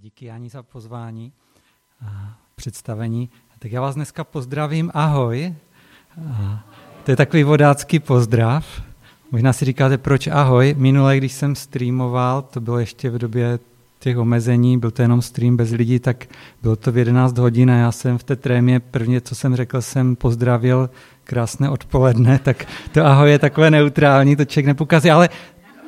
díky Jani za pozvání a představení. Tak já vás dneska pozdravím, ahoj. A to je takový vodácký pozdrav. Možná si říkáte, proč ahoj. Minule, když jsem streamoval, to bylo ještě v době těch omezení, byl to jenom stream bez lidí, tak bylo to v 11 hodin a já jsem v té trémě prvně, co jsem řekl, jsem pozdravil krásné odpoledne, tak to ahoj je takové neutrální, to člověk nepokazí, ale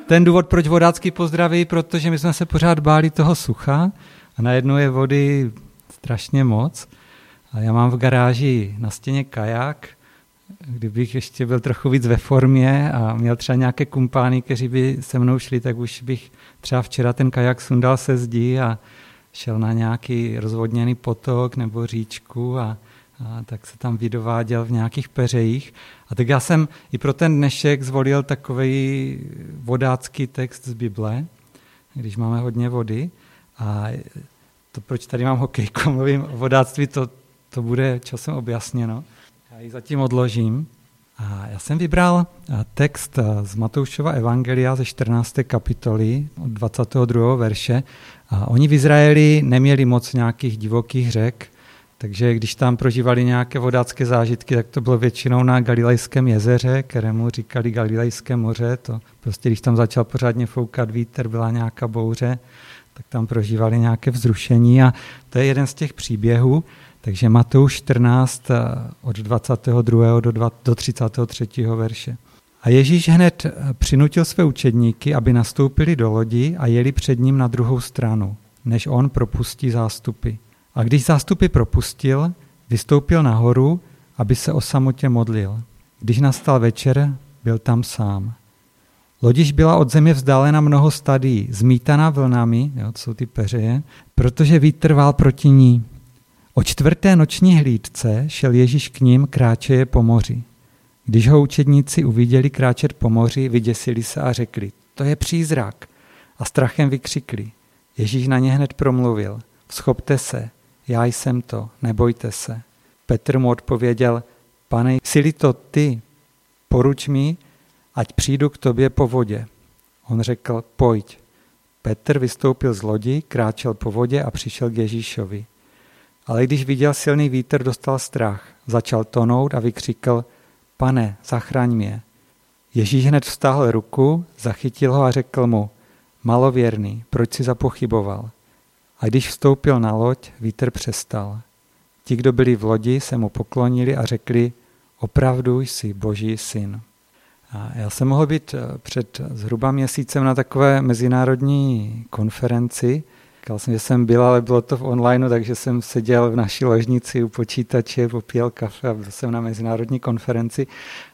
ten důvod, proč vodácký pozdraví, protože my jsme se pořád báli toho sucha a najednou je vody strašně moc. A já mám v garáži na stěně kajak, kdybych ještě byl trochu víc ve formě a měl třeba nějaké kumpány, kteří by se mnou šli, tak už bych třeba včera ten kajak sundal se zdí a šel na nějaký rozvodněný potok nebo říčku a, a tak se tam vydováděl v nějakých peřejích. A tak já jsem i pro ten dnešek zvolil takový vodácký text z Bible, když máme hodně vody. A to, proč tady mám hokejko, mluvím o vodáctví, to, to bude časem objasněno. Já ji zatím odložím. A já jsem vybral text z Matoušova Evangelia ze 14. kapitoly od 22. verše. A oni v Izraeli neměli moc nějakých divokých řek, takže když tam prožívali nějaké vodácké zážitky, tak to bylo většinou na Galilejském jezeře, kterému říkali Galilejské moře. To prostě, když tam začal pořádně foukat vítr, byla nějaká bouře, tak tam prožívali nějaké vzrušení a to je jeden z těch příběhů. Takže Matouš 14 eh, od 22. do, 20, do 33. verše. A Ježíš hned eh, přinutil své učedníky, aby nastoupili do lodi a jeli před ním na druhou stranu, než on propustí zástupy. A když zástupy propustil, vystoupil nahoru, aby se o samotě modlil. Když nastal večer, byl tam sám. Lodiš byla od země vzdálena mnoho stadí, zmítaná vlnami, jo, jsou ty peřeje, protože vítr vál proti ní. O čtvrté noční hlídce šel Ježíš k ním, kráčeje po moři. Když ho učedníci uviděli kráčet po moři, vyděsili se a řekli, to je přízrak. A strachem vykřikli. Ježíš na ně hned promluvil, schopte se, já jsem to, nebojte se. Petr mu odpověděl, pane, jsi to ty, poruč mi, ať přijdu k tobě po vodě. On řekl, pojď. Petr vystoupil z lodi, kráčel po vodě a přišel k Ježíšovi. Ale když viděl silný vítr, dostal strach. Začal tonout a vykřikl, pane, zachraň mě. Ježíš hned vztáhl ruku, zachytil ho a řekl mu, malověrný, proč si zapochyboval? A když vstoupil na loď, vítr přestal. Ti, kdo byli v lodi, se mu poklonili a řekli, opravdu jsi boží syn. A já jsem mohl být eh, před zhruba měsícem na takové mezinárodní konferenci. Říkal jsem, že jsem byl, ale bylo to v online, takže jsem seděl v naší ložnici u počítače, popíjel kafe a byl jsem na mezinárodní konferenci.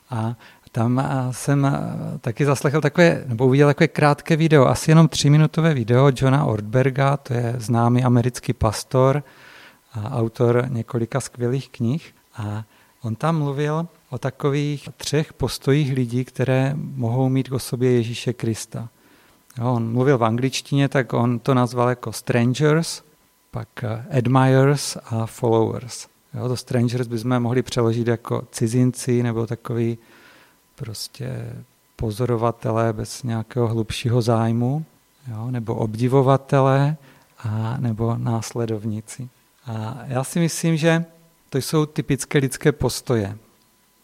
A tam jsem taky zaslechl takové, nebo uviděl takové krátké video, asi jenom tříminutové video Johna Ortberga, to je známý americký pastor a autor několika skvělých knih. A on tam mluvil o takových třech postojích lidí, které mohou mít k osobě Ježíše Krista. Jo, on mluvil v angličtině, tak on to nazval jako strangers, pak admirers a followers. Jo, to strangers bychom mohli přeložit jako cizinci nebo takový prostě pozorovatelé bez nějakého hlubšího zájmu, jo, nebo obdivovatelé, a nebo následovníci. A já si myslím, že to jsou typické lidské postoje.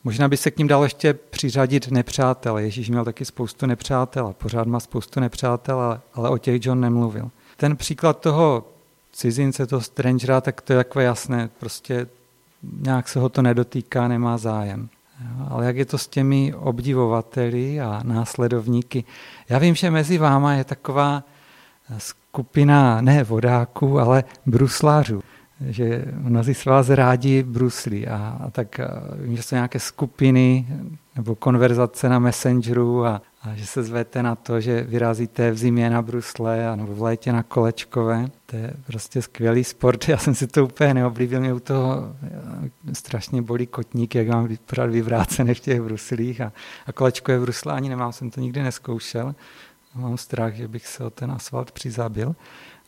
Možná by se k ním dalo ještě přiřadit nepřátel. Ježíš měl taky spoustu nepřátel a pořád má spoustu nepřátel, ale o těch John nemluvil. Ten příklad toho cizince, toho strangera, tak to je takové jasné. Prostě nějak se ho to nedotýká, nemá zájem. Ale jak je to s těmi obdivovateli a následovníky? Já vím, že mezi váma je taková skupina ne vodáků, ale bruslářů. Že mnozí z vás rádi bruslí a, a tak a vím, že jsou nějaké skupiny nebo konverzace na Messengeru a, a že se zvete na to, že vyrazíte v zimě na brusle a nebo v létě na kolečkové. To je prostě skvělý sport. Já jsem si to úplně neoblíbil. Mě u toho eh, strašně bolí kotník, jak mám pořád vyvrácené v těch bruslích a, a kolečkové brusle ani nemám, jsem to nikdy neskoušel. Mám strach, že bych se o ten asfalt přizabil,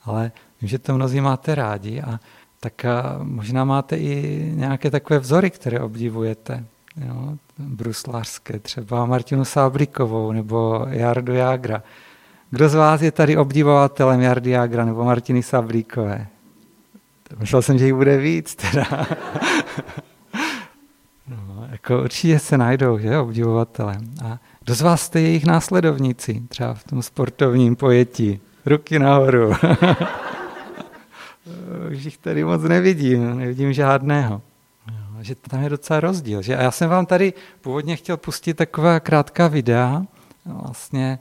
ale vím, že to mnozí máte rádi a tak a možná máte i nějaké takové vzory, které obdivujete jo, bruslářské, třeba Martinu Sábrikovou nebo Jardu Jágra. Kdo z vás je tady obdivovatelem Jardy Agra nebo Martiny Sablíkové? Myslel jsem, že jich bude víc teda. no, jako určitě se najdou, že obdivovatelem. A kdo z vás jste jejich následovníci, třeba v tom sportovním pojetí? Ruky nahoru. Už jich tady moc nevidím, nevidím žádného. Že tam je docela rozdíl. Že? A já jsem vám tady původně chtěl pustit taková krátká videa, vlastně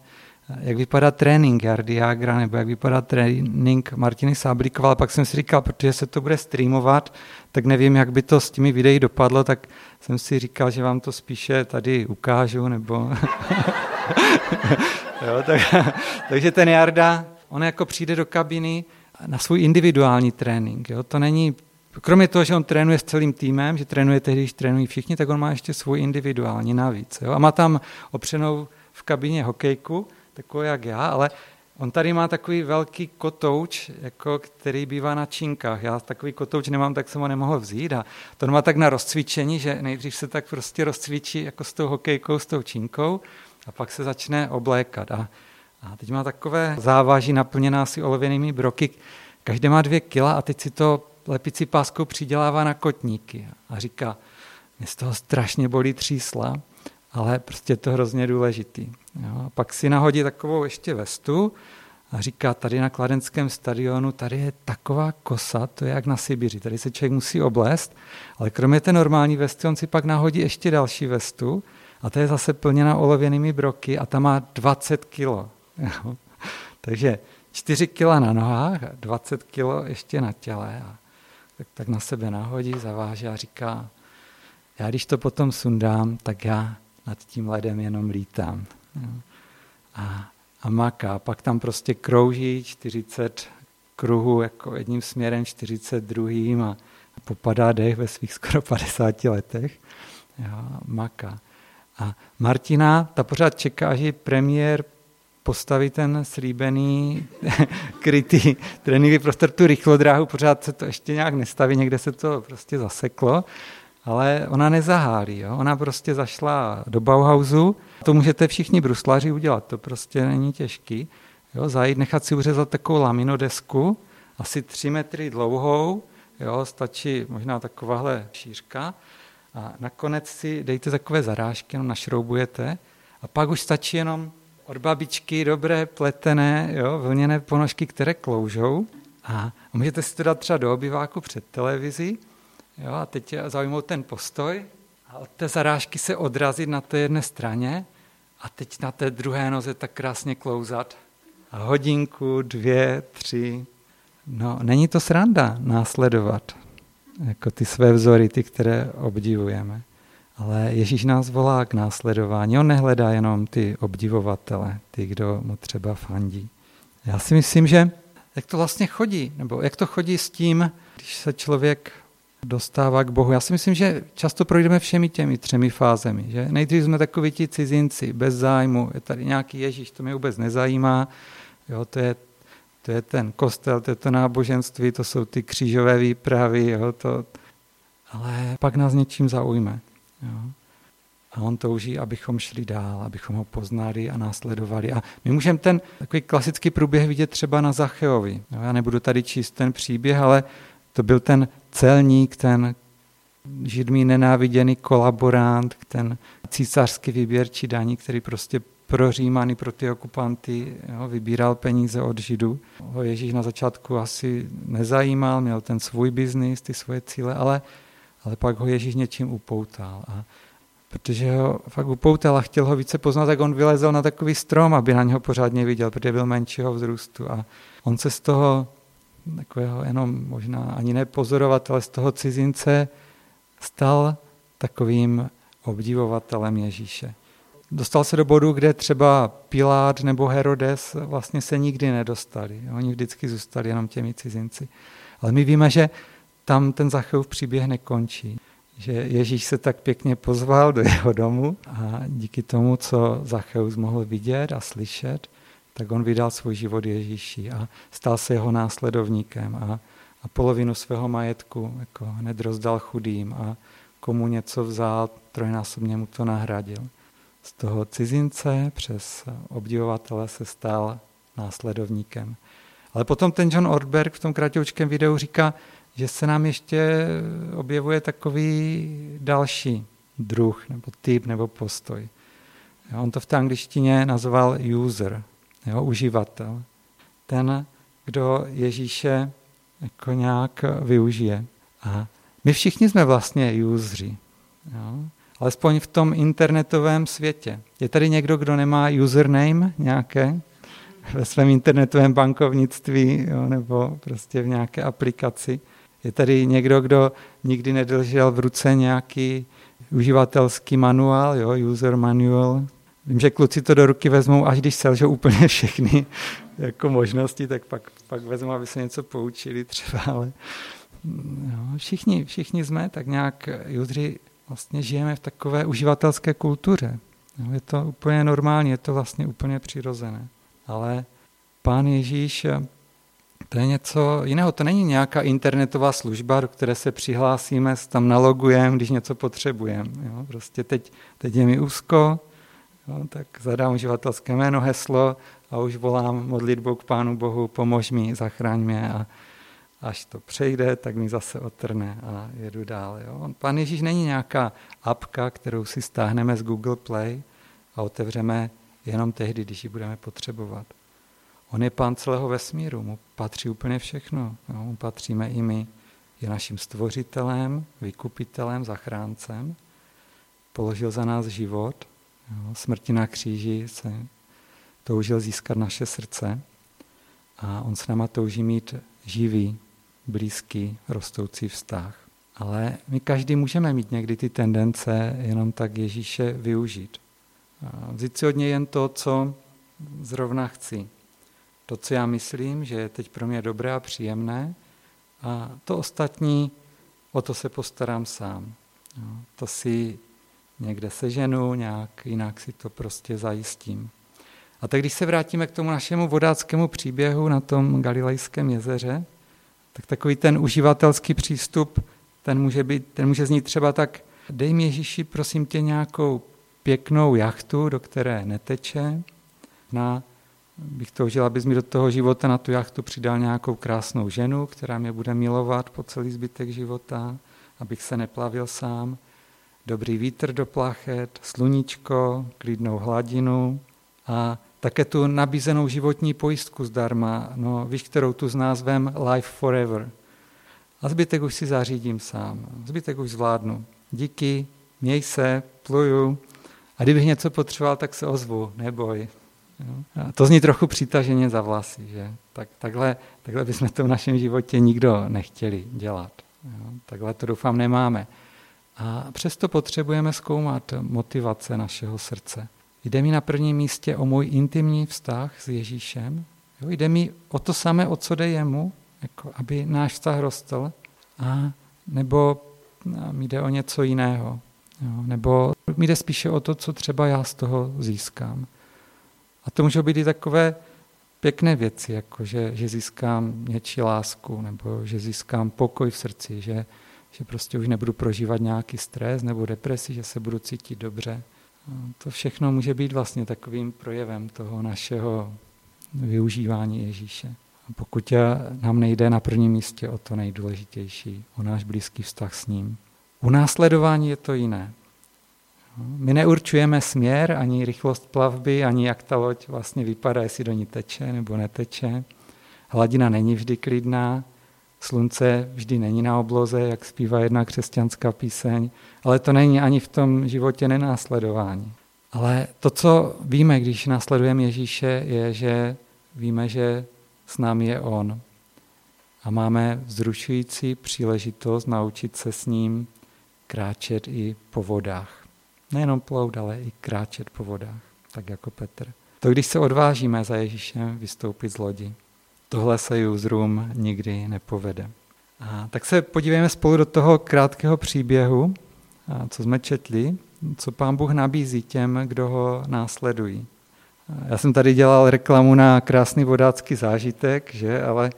jak vypadá trénink Jardy Agra, nebo jak vypadá trénink Martiny Sáblíkova, ale pak jsem si říkal, protože se to bude streamovat, tak nevím, jak by to s těmi videí dopadlo, tak jsem si říkal, že vám to spíše tady ukážu, nebo... jo, tak, takže ten Jarda, on jako přijde do kabiny na svůj individuální trénink. Jo? To není, kromě toho, že on trénuje s celým týmem, že trénuje tehdy, když trénují všichni, tak on má ještě svůj individuální navíc. Jo? A má tam opřenou v kabině hokejku, takový jak já, ale on tady má takový velký kotouč, jako který bývá na činkách. Já takový kotouč nemám, tak jsem ho nemohl vzít. A to má tak na rozcvičení, že nejdřív se tak prostě rozcvičí jako s tou hokejkou, s tou činkou a pak se začne oblékat. A, a teď má takové závaží naplněná si olověnými broky. Každé má dvě kila a teď si to lepicí páskou přidělává na kotníky. A říká, mě z toho strašně bolí třísla, ale prostě je to hrozně důležitý. Jo. A pak si nahodí takovou ještě vestu a říká, tady na Kladenském stadionu, tady je taková kosa, to je jak na Sibiři, tady se člověk musí oblést, ale kromě té normální vesty, on si pak nahodí ještě další vestu a ta je zase plněna olověnými broky a ta má 20 kilo. Jo. Takže 4 kila na nohách a 20 kilo ještě na těle. A tak, tak na sebe nahodí, zaváže a říká, já když to potom sundám, tak já nad tím ledem jenom lítám. A, a maká. Pak tam prostě krouží 40 kruhů jako jedním směrem, 40 druhým a popadá dech ve svých skoro 50 letech. Jo, maká. A Martina, ta pořád čeká, že premiér postaví ten slíbený krytý tréninkový prostor, tu rychlodráhu, pořád se to ještě nějak nestaví, někde se to prostě zaseklo ale ona nezahálí. Jo? Ona prostě zašla do Bauhausu. To můžete všichni bruslaři udělat, to prostě není těžký. Jo? Zajít, nechat si uřezat takovou laminodesku, asi tři metry dlouhou, jo? stačí možná takováhle šířka. A nakonec si dejte takové zarážky, jenom našroubujete a pak už stačí jenom od babičky dobré pletené, jo, vlněné ponožky, které kloužou. A můžete si to dát třeba do obyváku před televizí Jo, a teď zaujmout ten postoj a od té zarážky se odrazit na té jedné straně a teď na té druhé noze tak krásně klouzat. A hodinku, dvě, tři. No, není to sranda následovat jako ty své vzory, ty, které obdivujeme. Ale Ježíš nás volá k následování. On nehledá jenom ty obdivovatele, ty, kdo mu třeba fandí. Já si myslím, že jak to vlastně chodí, nebo jak to chodí s tím, když se člověk dostává k Bohu. Já si myslím, že často projdeme všemi těmi třemi fázemi. Že? Nejdřív jsme takoví ti cizinci, bez zájmu, je tady nějaký Ježíš, to mě vůbec nezajímá, jo, to, je, to je ten kostel, to je to náboženství, to jsou ty křížové výpravy, jo, to, ale pak nás něčím zaujme. Jo. A on touží, abychom šli dál, abychom ho poznali a následovali. A my můžeme ten takový klasický průběh vidět třeba na Zacheovi. Jo, já nebudu tady číst ten příběh, ale to byl ten celník, ten židmí nenáviděný kolaborant, ten císařský výběrčí daní, který prostě pro Římany, pro ty okupanty jo, vybíral peníze od Židů. Ho Ježíš na začátku asi nezajímal, měl ten svůj biznis, ty svoje cíle, ale, ale pak ho Ježíš něčím upoutal. A protože ho fakt upoutal a chtěl ho více poznat, tak on vylezl na takový strom, aby na něho pořádně viděl, protože byl menšího vzrůstu. A on se z toho takového jenom možná ani ne pozorovatele z toho cizince, stal takovým obdivovatelem Ježíše. Dostal se do bodu, kde třeba Pilát nebo Herodes vlastně se nikdy nedostali. Oni vždycky zůstali jenom těmi cizinci. Ale my víme, že tam ten Zacheův příběh nekončí. Že Ježíš se tak pěkně pozval do jeho domu a díky tomu, co Zacheus mohl vidět a slyšet, tak on vydal svůj život Ježíši a stal se jeho následovníkem a, a polovinu svého majetku jako hned rozdal chudým a komu něco vzal, trojnásobně mu to nahradil. Z toho cizince přes obdivovatele se stal následovníkem. Ale potom ten John Ortberg v tom kratoučkém videu říká, že se nám ještě objevuje takový další druh, nebo typ, nebo postoj. On to v té angličtině nazval user, jo, uživatel. Ten, kdo Ježíše jako nějak využije. A my všichni jsme vlastně useři. Jo? Alespoň v tom internetovém světě. Je tady někdo, kdo nemá username nějaké ve svém internetovém bankovnictví jo, nebo prostě v nějaké aplikaci? Je tady někdo, kdo nikdy nedržel v ruce nějaký uživatelský manuál, jo, user manual. Vím, že kluci to do ruky vezmou, až když selžou úplně všechny jako možnosti, tak pak, pak vezmou, aby se něco poučili třeba, ale jo, všichni, všichni jsme tak nějak judři vlastně žijeme v takové uživatelské kultuře. Jo, je to úplně normální, je to vlastně úplně přirozené. Ale pán Ježíš to je něco jiného, to není nějaká internetová služba, do které se přihlásíme, tam nalogujeme, když něco potřebujeme. Jo? Prostě teď, teď je mi úzko, jo? tak zadám uživatelské jméno, heslo a už volám modlitbou k Pánu Bohu, pomož mi, zachraň mě a až to přejde, tak mi zase otrne a jedu dál. Jo? Pán Ježíš není nějaká apka, kterou si stáhneme z Google Play a otevřeme jenom tehdy, když ji budeme potřebovat. On je pán celého vesmíru, mu patří úplně všechno. Jo, mu patříme i my. Je naším stvořitelem, vykupitelem, zachráncem. Položil za nás život. Jo, smrti na kříži se toužil získat naše srdce. A on s náma touží mít živý, blízký, rostoucí vztah. Ale my každý můžeme mít někdy ty tendence jenom tak Ježíše využít. Vzít si od něj jen to, co zrovna chci to, co já myslím, že je teď pro mě dobré a příjemné, a to ostatní, o to se postarám sám. Jo, to si někde seženu, nějak jinak si to prostě zajistím. A tak když se vrátíme k tomu našemu vodáckému příběhu na tom Galilejském jezeře, tak takový ten uživatelský přístup, ten může, být, ten může znít třeba tak, dej mi Ježíši, prosím tě, nějakou pěknou jachtu, do které neteče, na bych toužil, abys mi do toho života na tu jachtu přidal nějakou krásnou ženu, která mě bude milovat po celý zbytek života, abych se neplavil sám. Dobrý vítr do plachet, sluníčko, klidnou hladinu a také tu nabízenou životní pojistku zdarma, no víš, kterou tu s názvem Life Forever. A zbytek už si zařídím sám, zbytek už zvládnu. Díky, měj se, pluju. A kdybych něco potřeboval, tak se ozvu, neboj? To zní trochu přitaženě za vlasy, že? Tak, takhle, takhle bychom to v našem životě nikdo nechtěli dělat. Jo? Takhle to doufám nemáme. A přesto potřebujeme zkoumat motivace našeho srdce. Jde mi na prvním místě o můj intimní vztah s Ježíšem. Jo? Jde mi o to samé, o co jde jemu, jako aby náš vztah rostl. A nebo mi jde o něco jiného. Jo? Nebo mi jde spíše o to, co třeba já z toho získám. A to můžou být i takové pěkné věci, jako že, že získám něčí lásku, nebo že získám pokoj v srdci, že, že prostě už nebudu prožívat nějaký stres nebo depresi, že se budu cítit dobře. To všechno může být vlastně takovým projevem toho našeho využívání Ježíše. A pokud nám nejde na prvním místě o to nejdůležitější, o náš blízký vztah s ním. U následování je to jiné. My neurčujeme směr, ani rychlost plavby, ani jak ta loď vlastně vypadá, jestli do ní teče nebo neteče. Hladina není vždy klidná, slunce vždy není na obloze, jak zpívá jedna křesťanská píseň, ale to není ani v tom životě nenásledování. Ale to, co víme, když následujeme Ježíše, je, že víme, že s námi je On. A máme vzrušující příležitost naučit se s ním kráčet i po vodách. Nejenom plout, ale i kráčet po vodách, tak jako Petr. To, když se odvážíme za Ježíšem vystoupit z lodi, tohle se Juzrum nikdy nepovede. A tak se podívejme spolu do toho krátkého příběhu, co jsme četli, co pán Bůh nabízí těm, kdo ho následují. Já jsem tady dělal reklamu na krásný vodácký zážitek, že, ale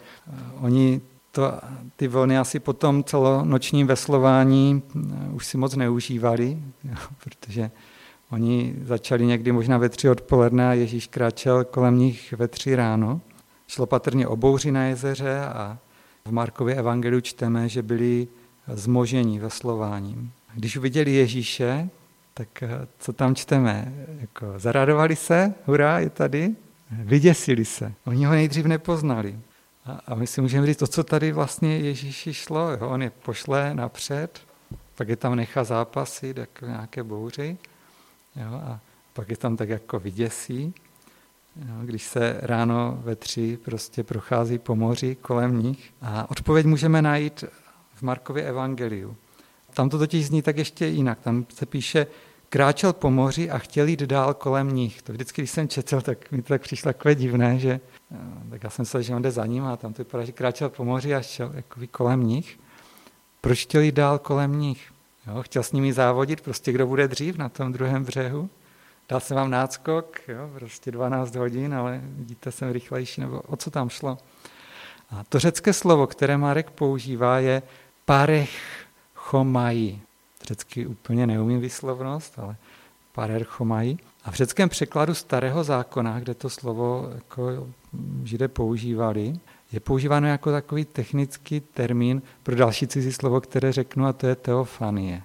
oni to, ty vlny asi po tom celonočním veslování eh, už si moc neužívali, jo, protože Oni začali někdy možná ve tři odpoledne a Ježíš kráčel kolem nich ve tři ráno. Šlo patrně o bouři na jezeře a v Markově evangeliu čteme, že byli zmožení veslováním. Když uviděli Ježíše, tak eh, co tam čteme? Jako, zaradovali se, hurá, je tady, vyděsili se. Oni ho nejdřív nepoznali. A, a my si můžeme říct, to, co tady vlastně Ježíši šlo. Jo? On je pošle napřed, pak je tam nechá zápasit, jako nějaké bouři, jo? a pak je tam tak jako vyděsí. Jo? Když se ráno ve tři prostě prochází po moři kolem nich. A odpověď můžeme najít v Markově evangeliu. Tam to totiž zní tak ještě jinak. Tam se píše, kráčel po moři a chtěl jít dál kolem nich. To vždycky, když jsem četl, tak mi to tak přišlo takové divné, že tak já jsem myslel, že on jde za ním a tam to vypadá, že kráčel po moři a šel jakoby kolem nich. Proč chtěl jít dál kolem nich? Jo, chtěl s nimi závodit, prostě kdo bude dřív na tom druhém břehu. Dal jsem vám náskok, jo, prostě 12 hodin, ale vidíte, jsem rychlejší, nebo o co tam šlo. A to řecké slovo, které Marek používá, je parech parerchomají. Řecky úplně neumím výslovnost, ale parerchomají. A v řeckém překladu starého zákona, kde to slovo jako židé používali, je používáno jako takový technický termín pro další cizí slovo, které řeknu, a to je teofanie.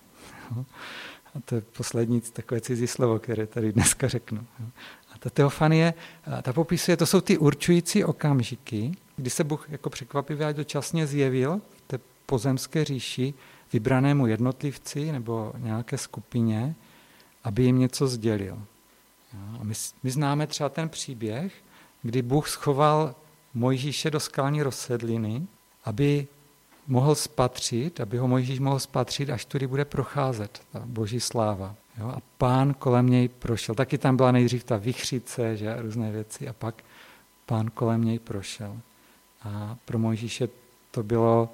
A to je poslední takové cizí slovo, které tady dneska řeknu. A ta teofanie, ta popisuje, to jsou ty určující okamžiky, kdy se Bůh jako překvapivě a dočasně zjevil v té pozemské říši vybranému jednotlivci nebo nějaké skupině, aby jim něco sdělil. A my, my známe třeba ten příběh, kdy Bůh schoval Mojžíše do skalní rozsedliny, aby mohl spatřit, aby ho Mojžíš mohl spatřit, až tudy bude procházet ta boží sláva. Jo? A pán kolem něj prošel. Taky tam byla nejdřív ta vychřice, že a různé věci a pak pán kolem něj prošel. A pro Mojžíše to bylo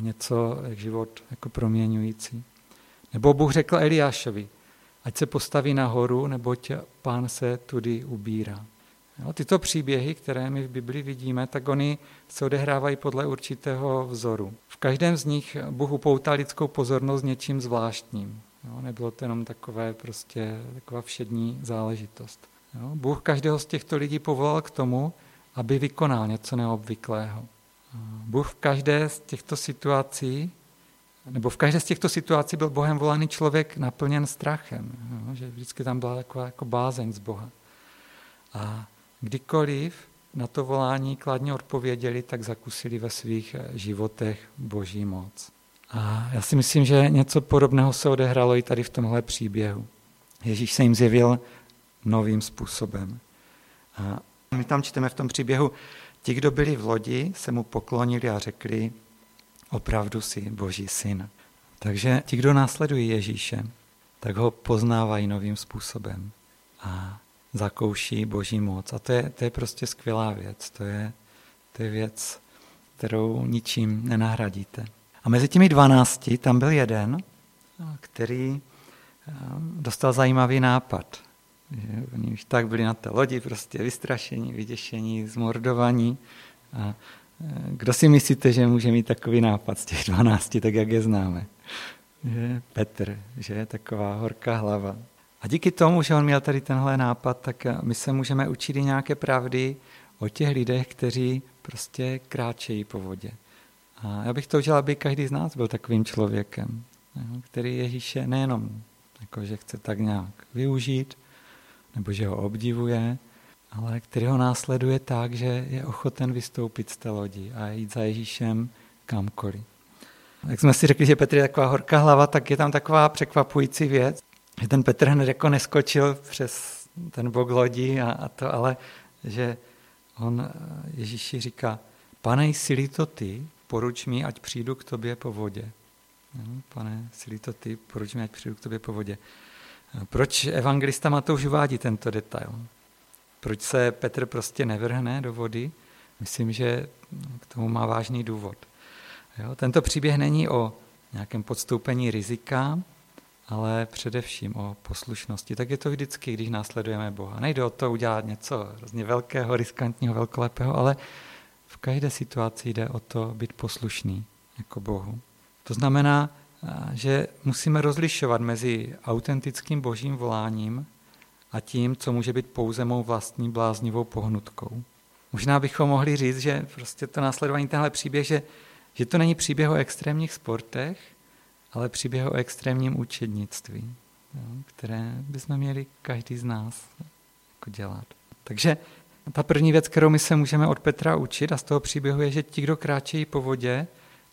něco jak život jako proměňující. Nebo Bůh řekl Eliášovi, ať se postaví nahoru, neboť pán se tudy ubírá. Tyto příběhy, které my v Biblii vidíme, tak oni se odehrávají podle určitého vzoru. V každém z nich Bůh upoutal lidskou pozornost něčím zvláštním. Jo, nebylo to jenom takové prostě taková všední záležitost. Jo, Bůh každého z těchto lidí povolal k tomu, aby vykonal něco neobvyklého. Bůh v každé z těchto situací, nebo v každé z těchto situací byl Bohem volaný člověk naplněn strachem, jo, že vždycky tam byla taková jako bázeň z Boha. A kdykoliv na to volání kladně odpověděli, tak zakusili ve svých životech boží moc. A já si myslím, že něco podobného se odehrálo i tady v tomhle příběhu. Ježíš se jim zjevil novým způsobem. A my tam čteme v tom příběhu, Ti, kdo byli v lodi, se mu poklonili a řekli, opravdu si Boží syn. Takže ti, kdo následují Ježíše, tak ho poznávají novým způsobem a zakouší Boží moc. A to je, to je prostě skvělá věc. To je, to je věc, kterou ničím nenahradíte. A mezi těmi dvanácti tam byl jeden, který eh, dostal zajímavý nápad. Oni už tak byli na té lodi, prostě vystrašení, vyděšení, zmordovaní. A kdo si myslíte, že může mít takový nápad z těch 12, tak jak je známe? Že Petr, že je taková horká hlava. A díky tomu, že on měl tady tenhle nápad, tak my se můžeme učit i nějaké pravdy o těch lidech, kteří prostě kráčejí po vodě. A já bych to udělal, aby každý z nás byl takovým člověkem, který Ježíše nejenom jako, že chce tak nějak využít, nebo že ho obdivuje, ale který ho následuje tak, že je ochoten vystoupit z té lodi a jít za Ježíšem kamkoliv. Jak jsme si řekli, že Petr je taková horká hlava, tak je tam taková překvapující věc, že ten Petr hned jako neskočil přes ten bok lodi a, a to, ale že on Ježíši říká, pane, jsi to ty, poruč mi, ať přijdu k tobě po vodě. Pane, jsi to ty, poruč mi, ať přijdu k tobě po vodě. Proč evangelista Matouš uvádí tento detail? Proč se Petr prostě nevrhne do vody? Myslím, že k tomu má vážný důvod. Jo? Tento příběh není o nějakém podstoupení rizika, ale především o poslušnosti. Tak je to vždycky, když následujeme Boha. Nejde o to udělat něco hrozně velkého, riskantního, velkolepého, ale v každé situaci jde o to být poslušný jako Bohu. To znamená že musíme rozlišovat mezi autentickým božím voláním a tím, co může být pouze mou vlastní bláznivou pohnutkou. Možná bychom mohli říct, že prostě to následování tenhle příběh, že, že to není příběh o extrémních sportech, ale příběh o extrémním učednictví, které bychom měli každý z nás jako dělat. Takže ta první věc, kterou my se můžeme od Petra učit a z toho příběhu je, že ti, kdo kráčejí po vodě,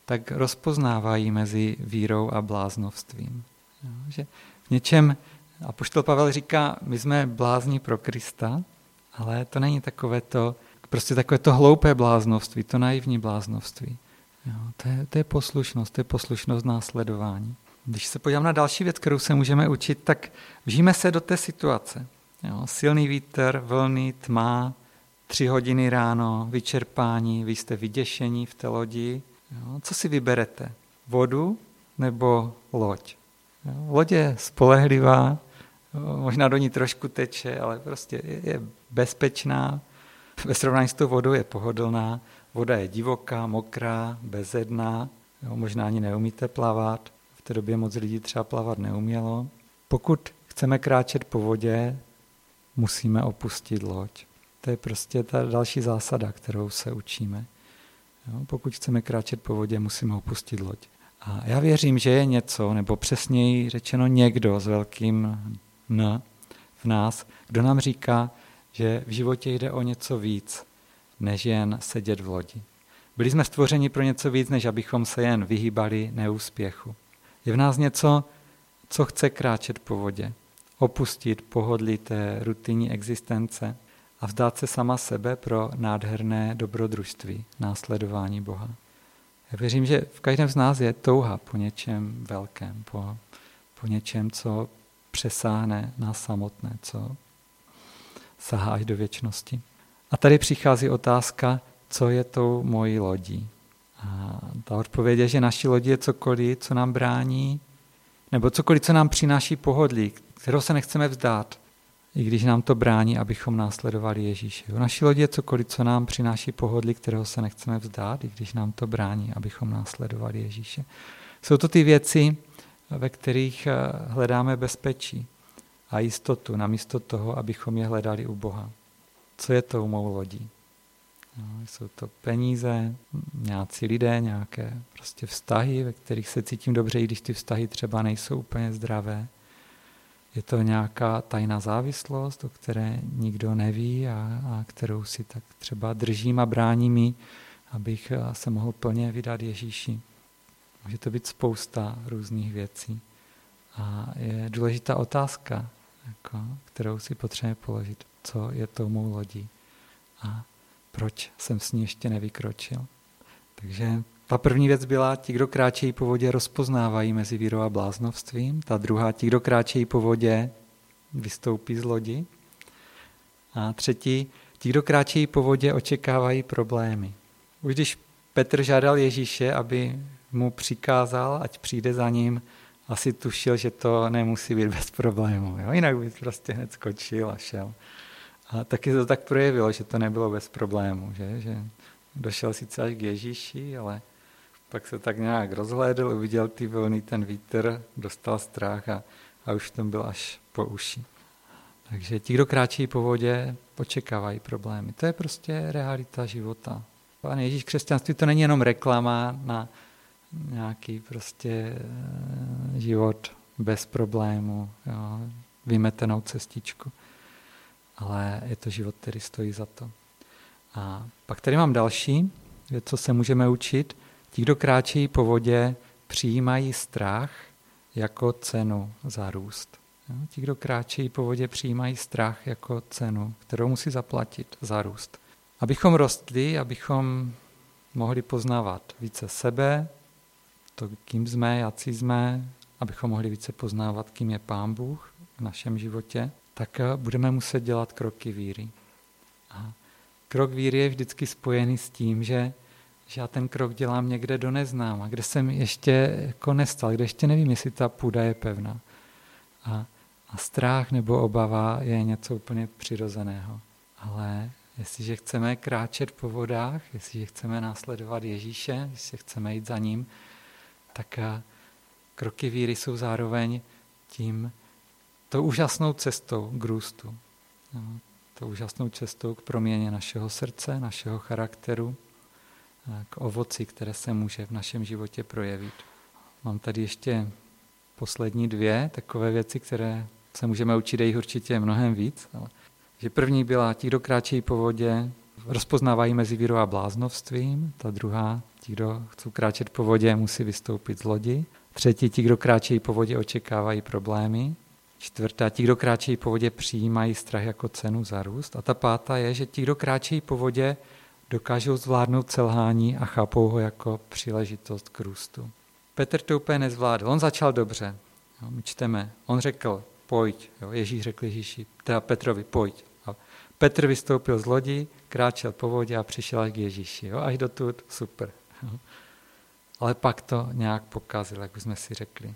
tak rozpoznávají mezi vírou a bláznovstvím. Že v něčem, a poštol Pavel říká, my jsme blázní pro Krista, ale to není takové to, prostě takové to hloupé bláznovství, to naivní bláznovství. Jo, to, je, to je poslušnost, to je poslušnost následování. Když se podívám na další věc, kterou se můžeme učit, tak vžijeme se do té situace. Jo, silný vítr, vlny, tma, tři hodiny ráno, vyčerpání, vy jste vyděšení v té lodi. Jo, co si vyberete? Vodu nebo loď? Jo, loď je spolehlivá, možná do ní trošku teče, ale prostě je, bezpečná. Ve srovnání s tou vodou je pohodlná. Voda je divoká, mokrá, bezedná, jo, možná ani neumíte plavat. V té době moc lidí třeba plavat neumělo. Pokud chceme kráčet po vodě, musíme opustit loď. To je prostě ta další zásada, kterou se učíme. Jo, pokud chceme kráčet po vodě, musíme opustit loď. A já věřím, že je něco, nebo přesněji řečeno někdo s velkým N v nás, kdo nám říká, že v životě jde o něco víc, než jen sedět v lodi. Byli jsme stvořeni pro něco víc, než abychom se jen vyhýbali neúspěchu. Je v nás něco, co chce kráčet po vodě, opustit pohodlí té rutinní existence a vzdát se sama sebe pro nádherné dobrodružství, následování Boha. Já věřím, že v každém z nás je touha po něčem velkém, po, po něčem, co přesáhne nás samotné, co sahá až do věčnosti. A tady přichází otázka, co je tou mojí lodí. A ta odpověď je, že naší lodi je cokoliv, co nám brání, nebo cokoliv, co nám přináší pohodlí, kterého se nechceme vzdát, i když nám to brání, abychom následovali Ježíše. V naší lodi je cokoliv, co nám přináší pohodlí, kterého se nechceme vzdát, i když nám to brání, abychom následovali Ježíše. Jsou to ty věci, ve kterých eh, hledáme bezpečí a jistotu, namísto toho, abychom je hledali u Boha. Co je tou mou lodí? No, jsou to peníze, nějací lidé, nějaké prostě vztahy, ve kterých se cítím dobře, i když ty vztahy třeba nejsou úplně zdravé. Je to nějaká tajná závislost, o které nikdo neví a, a kterou si tak třeba držím a brání mi, abych se mohl plně vydat Ježíši. Může to být spousta různých věcí. A je důležitá otázka, jako, kterou si potřebujeme položit. Co je tou mou lodí? A proč jsem s ní ještě nevykročil? Takže ta první věc byla, ti, kdo kráčejí po vodě, rozpoznávají mezi vírou a bláznovstvím. Ta druhá, ti, kdo kráčejí po vodě, vystoupí z lodi. A třetí, ti, kdo kráčejí po vodě, očekávají problémy. Už když Petr žádal Ježíše, aby mu přikázal, ať přijde za ním, asi tušil, že to nemusí být bez problémů. Jo? Jinak by prostě hned skočil a šel. A taky to tak projevilo, že to nebylo bez problémů. Že, že došel sice až k Ježíši, ale pak se tak nějak rozhlédl, uviděl ty vlny, ten vítr, dostal strach a, a už tam byl až po uši. Takže ti, kdo kráčí po vodě, očekávají problémy. To je prostě realita života. Pane Ježíš, křesťanství to není jenom reklama na nějaký prostě eh, život bez problému, jo, vymetenou cestičku. Ale je to život, který stojí za to. A pak tady mám další, co se můžeme učit. Ti, kdo kráčejí po vodě, přijímají strach jako cenu za růst. Jo? Ti, kdo kráčejí po vodě, přijímají strach jako cenu, kterou musí zaplatit za růst. Abychom rostli, abychom mohli poznávat více sebe, to, kým jsme, jaký jsme, abychom mohli více poznávat, kým je Pán Bůh v našem životě, tak eh, budeme muset dělat kroky víry. A krok víry je vždycky spojený s tím, že že já ten krok dělám někde do neznáma, kde jsem ještě jako nestal, kde ještě nevím, jestli ta půda je pevná. A, a strach nebo obava je něco úplně přirozeného. Ale jestliže chceme kráčet po vodách, jestliže chceme následovat Ježíše, jestli chceme jít za ním, tak kroky víry jsou zároveň tím, tou úžasnou cestou k růstu. No, tou úžasnou cestou k proměně našeho srdce, našeho charakteru, k ovoci, které se může v našem životě projevit. Mám tady ještě poslední dvě takové věci, které se můžeme učit jich určitě mnohem víc. Ale že první byla, ti, kdo kráčejí po vodě, rozpoznávají mezi vírou a bláznovstvím. Ta druhá, ti, kdo chcou kráčet po vodě, musí vystoupit z lodi. Třetí, ti, kdo kráčejí po vodě, očekávají problémy. Čtvrtá, ti, kdo kráčejí po vodě, přijímají strach jako cenu za růst. A ta pátá je, že ti, kdo kráčejí po vodě, dokážou zvládnout selhání a chápou ho jako příležitost k růstu. Petr to úplně nezvládl. On začal dobře. Jo, my čteme. On řekl, pojď. Jo, Ježíš řekl Ježíši, teda Petrovi, pojď. A Petr vystoupil z lodi, kráčel po vodě a přišel až k Ježíši. Jo, až do tu, super. Ale pak to nějak pokazil, jak už jsme si řekli.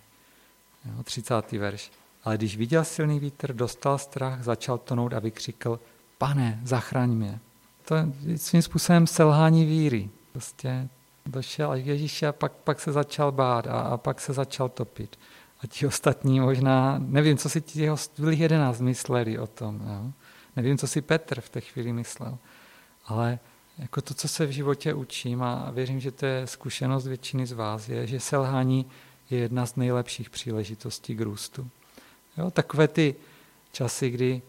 Jo, 30. verš. Ale když viděl silný vítr, dostal strach, začal tonout a vykřikl, pane, zachraň mě. To je svým způsobem selhání víry. Prostě došel až k Ježíši a pak, pak se začal bát a, a pak se začal topit. A ti ostatní možná, nevím, co si ti jeho zbylých jedenáct mysleli o tom. Jo? Nevím, co si Petr v té chvíli myslel. Ale jako to, co se v životě učím a věřím, že to je zkušenost většiny z vás, je, že selhání je jedna z nejlepších příležitostí k růstu. Jo? Takové ty časy, kdy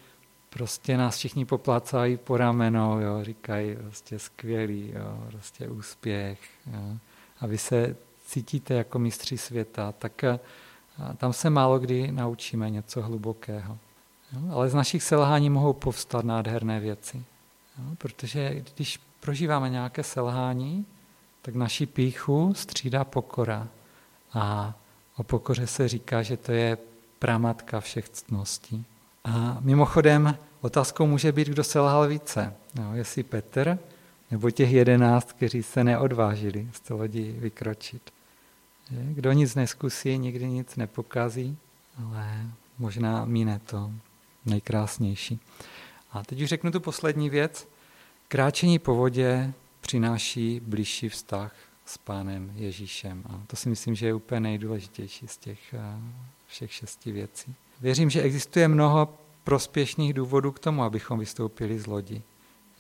prostě nás všichni poplácají po rameno, jo, říkají prostě skvělý, jo, prostě úspěch. Jo. A vy se cítíte jako mistři světa, tak a tam se málo kdy naučíme něco hlubokého. Jo. Ale z našich selhání mohou povstat nádherné věci. Jo. Protože když prožíváme nějaké selhání, tak naši píchu střídá pokora. A o pokoře se říká, že to je pramatka všech ctností. A mimochodem otázkou může být, kdo selhal více. No, jestli Petr nebo těch jedenáct, kteří se neodvážili z té lodi vykročit. Kdo nic neskusí, nikdy nic nepokazí, ale možná míne to nejkrásnější. A teď už řeknu tu poslední věc. Kráčení po vodě přináší blížší vztah s Pánem Ježíšem. A to si myslím, že je úplně nejdůležitější z těch eh, všech šesti věcí. Věřím, že existuje mnoho prospěšných důvodů k tomu, abychom vystoupili z lodi.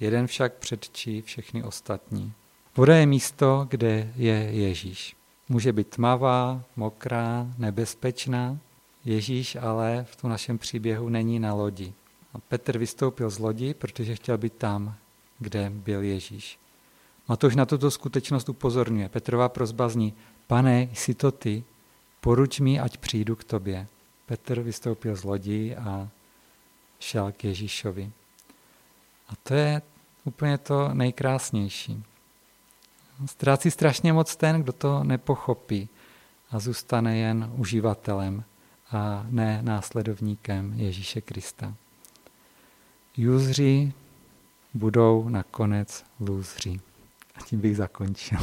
Jeden však předčí všechny ostatní. Voda je místo, kde je Ježíš. Může být tmavá, mokrá, nebezpečná. Ježíš ale v tom našem příběhu není na lodi. A Petr vystoupil z lodi, protože chtěl být tam, kde byl Ježíš. Matouš na tuto skutečnost upozorňuje. Petrova prozba zní, pane, jsi to ty, poruč mi, ať přijdu k tobě. Petr vystoupil z lodi a šel k Ježíšovi. A to je úplně to nejkrásnější. Ztrácí strašně moc ten, kdo to nepochopí a zůstane jen uživatelem a ne následovníkem Ježíše Krista. Juzři budou nakonec lůzři. A tím bych zakončil.